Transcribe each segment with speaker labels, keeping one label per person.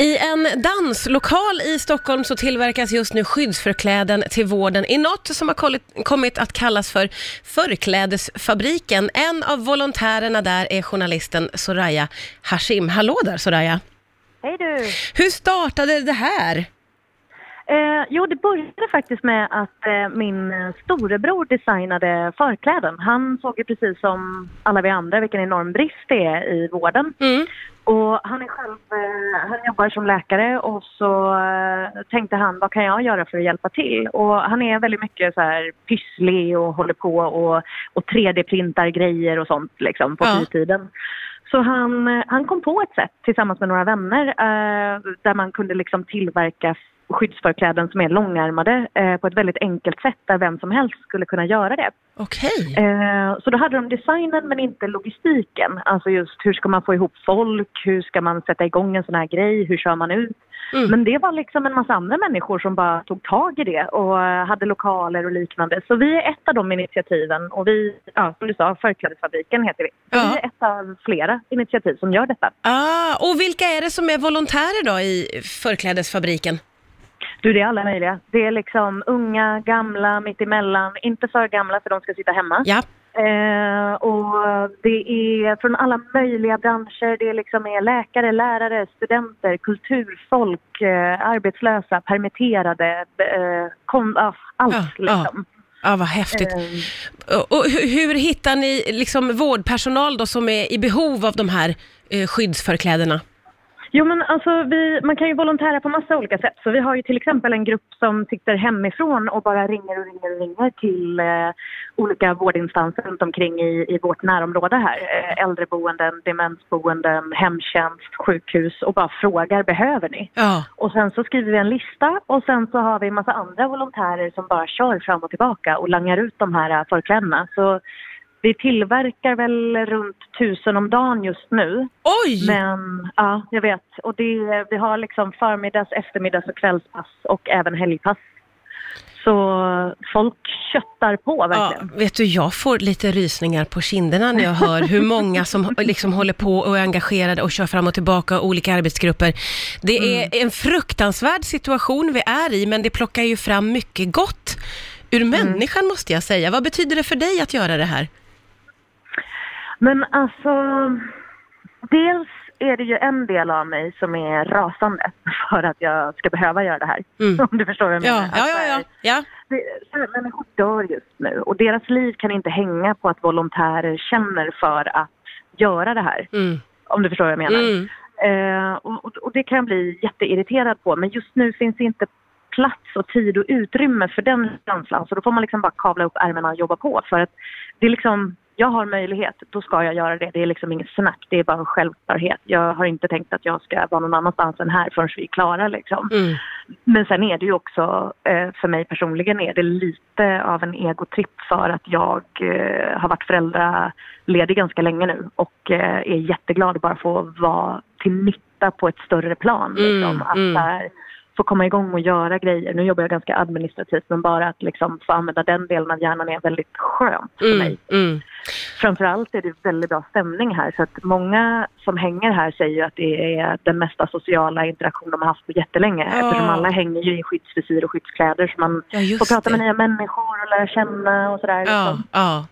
Speaker 1: I en danslokal i Stockholm så tillverkas just nu skyddsförkläden till vården i något som har kommit att kallas för Förklädesfabriken. En av volontärerna där är journalisten Soraya Hashim. Hallå där Soraya!
Speaker 2: Hej du!
Speaker 1: Hur startade det här?
Speaker 2: Eh, jo, det började faktiskt med att eh, min storebror designade förkläden. Han såg ju precis som alla vi andra vilken enorm brist det är i vården.
Speaker 1: Mm.
Speaker 2: Och han är själv, eh, han jobbar som läkare och så eh, tänkte han vad kan jag göra för att hjälpa till? Och han är väldigt mycket så här pysslig och håller på och, och 3D-printar grejer och sånt liksom på
Speaker 1: Ja.
Speaker 2: fritiden. Så han, eh, han kom på ett sätt tillsammans med några vänner eh, där man kunde liksom tillverka skyddsförkläden som är långärmade eh, på ett väldigt enkelt sätt där vem som helst skulle kunna göra det.
Speaker 1: Okej.
Speaker 2: Eh, så då hade de designen men inte logistiken. Alltså just hur ska man få ihop folk, hur ska man sätta igång en sån här grej, hur kör man ut?
Speaker 1: Mm.
Speaker 2: Men det var liksom en massa andra människor som bara tog tag i det och eh, hade lokaler och liknande. Så vi är ett av de initiativen och vi, ja, som du sa, Förklädesfabriken heter vi.
Speaker 1: Ja.
Speaker 2: Vi är ett av flera initiativ som gör detta.
Speaker 1: Ah, och vilka är det som är volontärer då i Förklädesfabriken?
Speaker 2: Du, det är alla möjliga. Det är liksom unga, gamla, mittemellan, inte för gamla för de ska sitta hemma.
Speaker 1: Ja.
Speaker 2: Eh, och det är från alla möjliga branscher. Det är liksom är läkare, lärare, studenter, kulturfolk, eh, arbetslösa, permitterade, eh, kom, ja, allt
Speaker 1: Ja,
Speaker 2: liksom.
Speaker 1: Ja, vad häftigt.
Speaker 2: Eh,
Speaker 1: Och hur hittar ni liksom vårdpersonal då som är i behov av de här eh, skyddsförklädena?
Speaker 2: Jo men alltså vi, man kan ju volontära på massa olika sätt. Så vi har ju till exempel en grupp som sitter hemifrån och bara ringer och ringer och ringer till eh, olika vårdinstanser runt omkring i, i vårt närområde här. Eh, äldreboenden, demensboenden, hemtjänst, sjukhus och bara frågar behöver ni?
Speaker 1: Ja.
Speaker 2: Och sen så skriver vi en lista och sen så har vi en massa andra volontärer som bara kör fram och tillbaka och langar ut de här eh, förklädena. Så vi tillverkar väl runt tusen om dagen just nu.
Speaker 1: Oj!
Speaker 2: Men ja, jag vet. Och det, vi har liksom förmiddags, eftermiddags och kvällspass och även helgpass. Så folk köttar på
Speaker 1: Ja,
Speaker 2: verkligen.
Speaker 1: vet du, jag får lite rysningar på kinderna när jag hör hur många som liksom håller på och är engagerade och kör fram och tillbaka olika arbetsgrupper. Det är en fruktansvärd situation vi är i, men det plockar ju fram mycket gott ur människan måste jag säga. Vad betyder det för dig att göra det här?
Speaker 2: Men alltså, dels är det ju en del av mig som är rasande för att jag ska behöva göra det här.
Speaker 1: Mm.
Speaker 2: Om du förstår vad jag
Speaker 1: Ja,
Speaker 2: menar.
Speaker 1: ja, ja, ja.
Speaker 2: eh,
Speaker 1: ja.
Speaker 2: Det, här, människor dör just nu och deras liv kan inte hänga på att volontärer känner för att göra det här.
Speaker 1: Mm.
Speaker 2: Om du förstår vad jag menar.
Speaker 1: Mm.
Speaker 2: Eh, och, och- det kan jag bli jätteirriterad på. Men just nu finns inte plats och tid och utrymme för den känslan. Så då får man liksom bara kavla upp ärmarna och jobba på. För att det är liksom, jag har möjlighet, då ska jag göra det. Det är liksom inget snack, det är bara en självklarhet. Jag har inte tänkt att jag ska vara någon annanstans än här förrän vi är klara liksom.
Speaker 1: Mm.
Speaker 2: Men sen är det ju också, eh, för mig personligen är det lite av en egotripp för att jag eh, har varit föräldraledig ganska länge nu och eh, är jätteglad att bara få vara till nytta på ett större plan.
Speaker 1: Mm,
Speaker 2: Liksom. Att
Speaker 1: mm.
Speaker 2: här, få komma igång och göra grejer. Nu jobbar jag ganska administrativt men bara att liksom få använda den delen av hjärnan är väldigt skönt för
Speaker 1: Mm.
Speaker 2: mig.
Speaker 1: Mm.
Speaker 2: Framförallt är det väldigt bra stämning här så att många som hänger här säger ju att det är den mesta sociala interaktion de har haft på jättelänge
Speaker 1: Ja.
Speaker 2: eftersom alla hänger ju i skyddsvisir och skyddskläder så man
Speaker 1: Ja,
Speaker 2: får prata
Speaker 1: det.
Speaker 2: med nya människor och lära känna och sådär.
Speaker 1: Ja,
Speaker 2: Liksom.
Speaker 1: ja.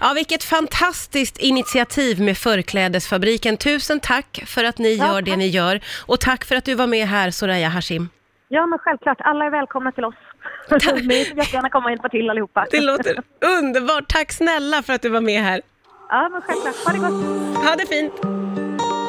Speaker 1: Ja, vilket fantastiskt initiativ med Förklädesfabriken. Tusen tack för att ni
Speaker 2: Ja,
Speaker 1: gör det
Speaker 2: tack.
Speaker 1: ni gör. Och tack för att du var med här, Soraya Hashim.
Speaker 2: Ja men självklart, alla är välkomna till oss. Ni får jättegärna komma och hjälpa till allihopa.
Speaker 1: Det låter underbart. Tack snälla för att du var med här.
Speaker 2: Ja men självklart, ha det gott.
Speaker 1: Ha det fint.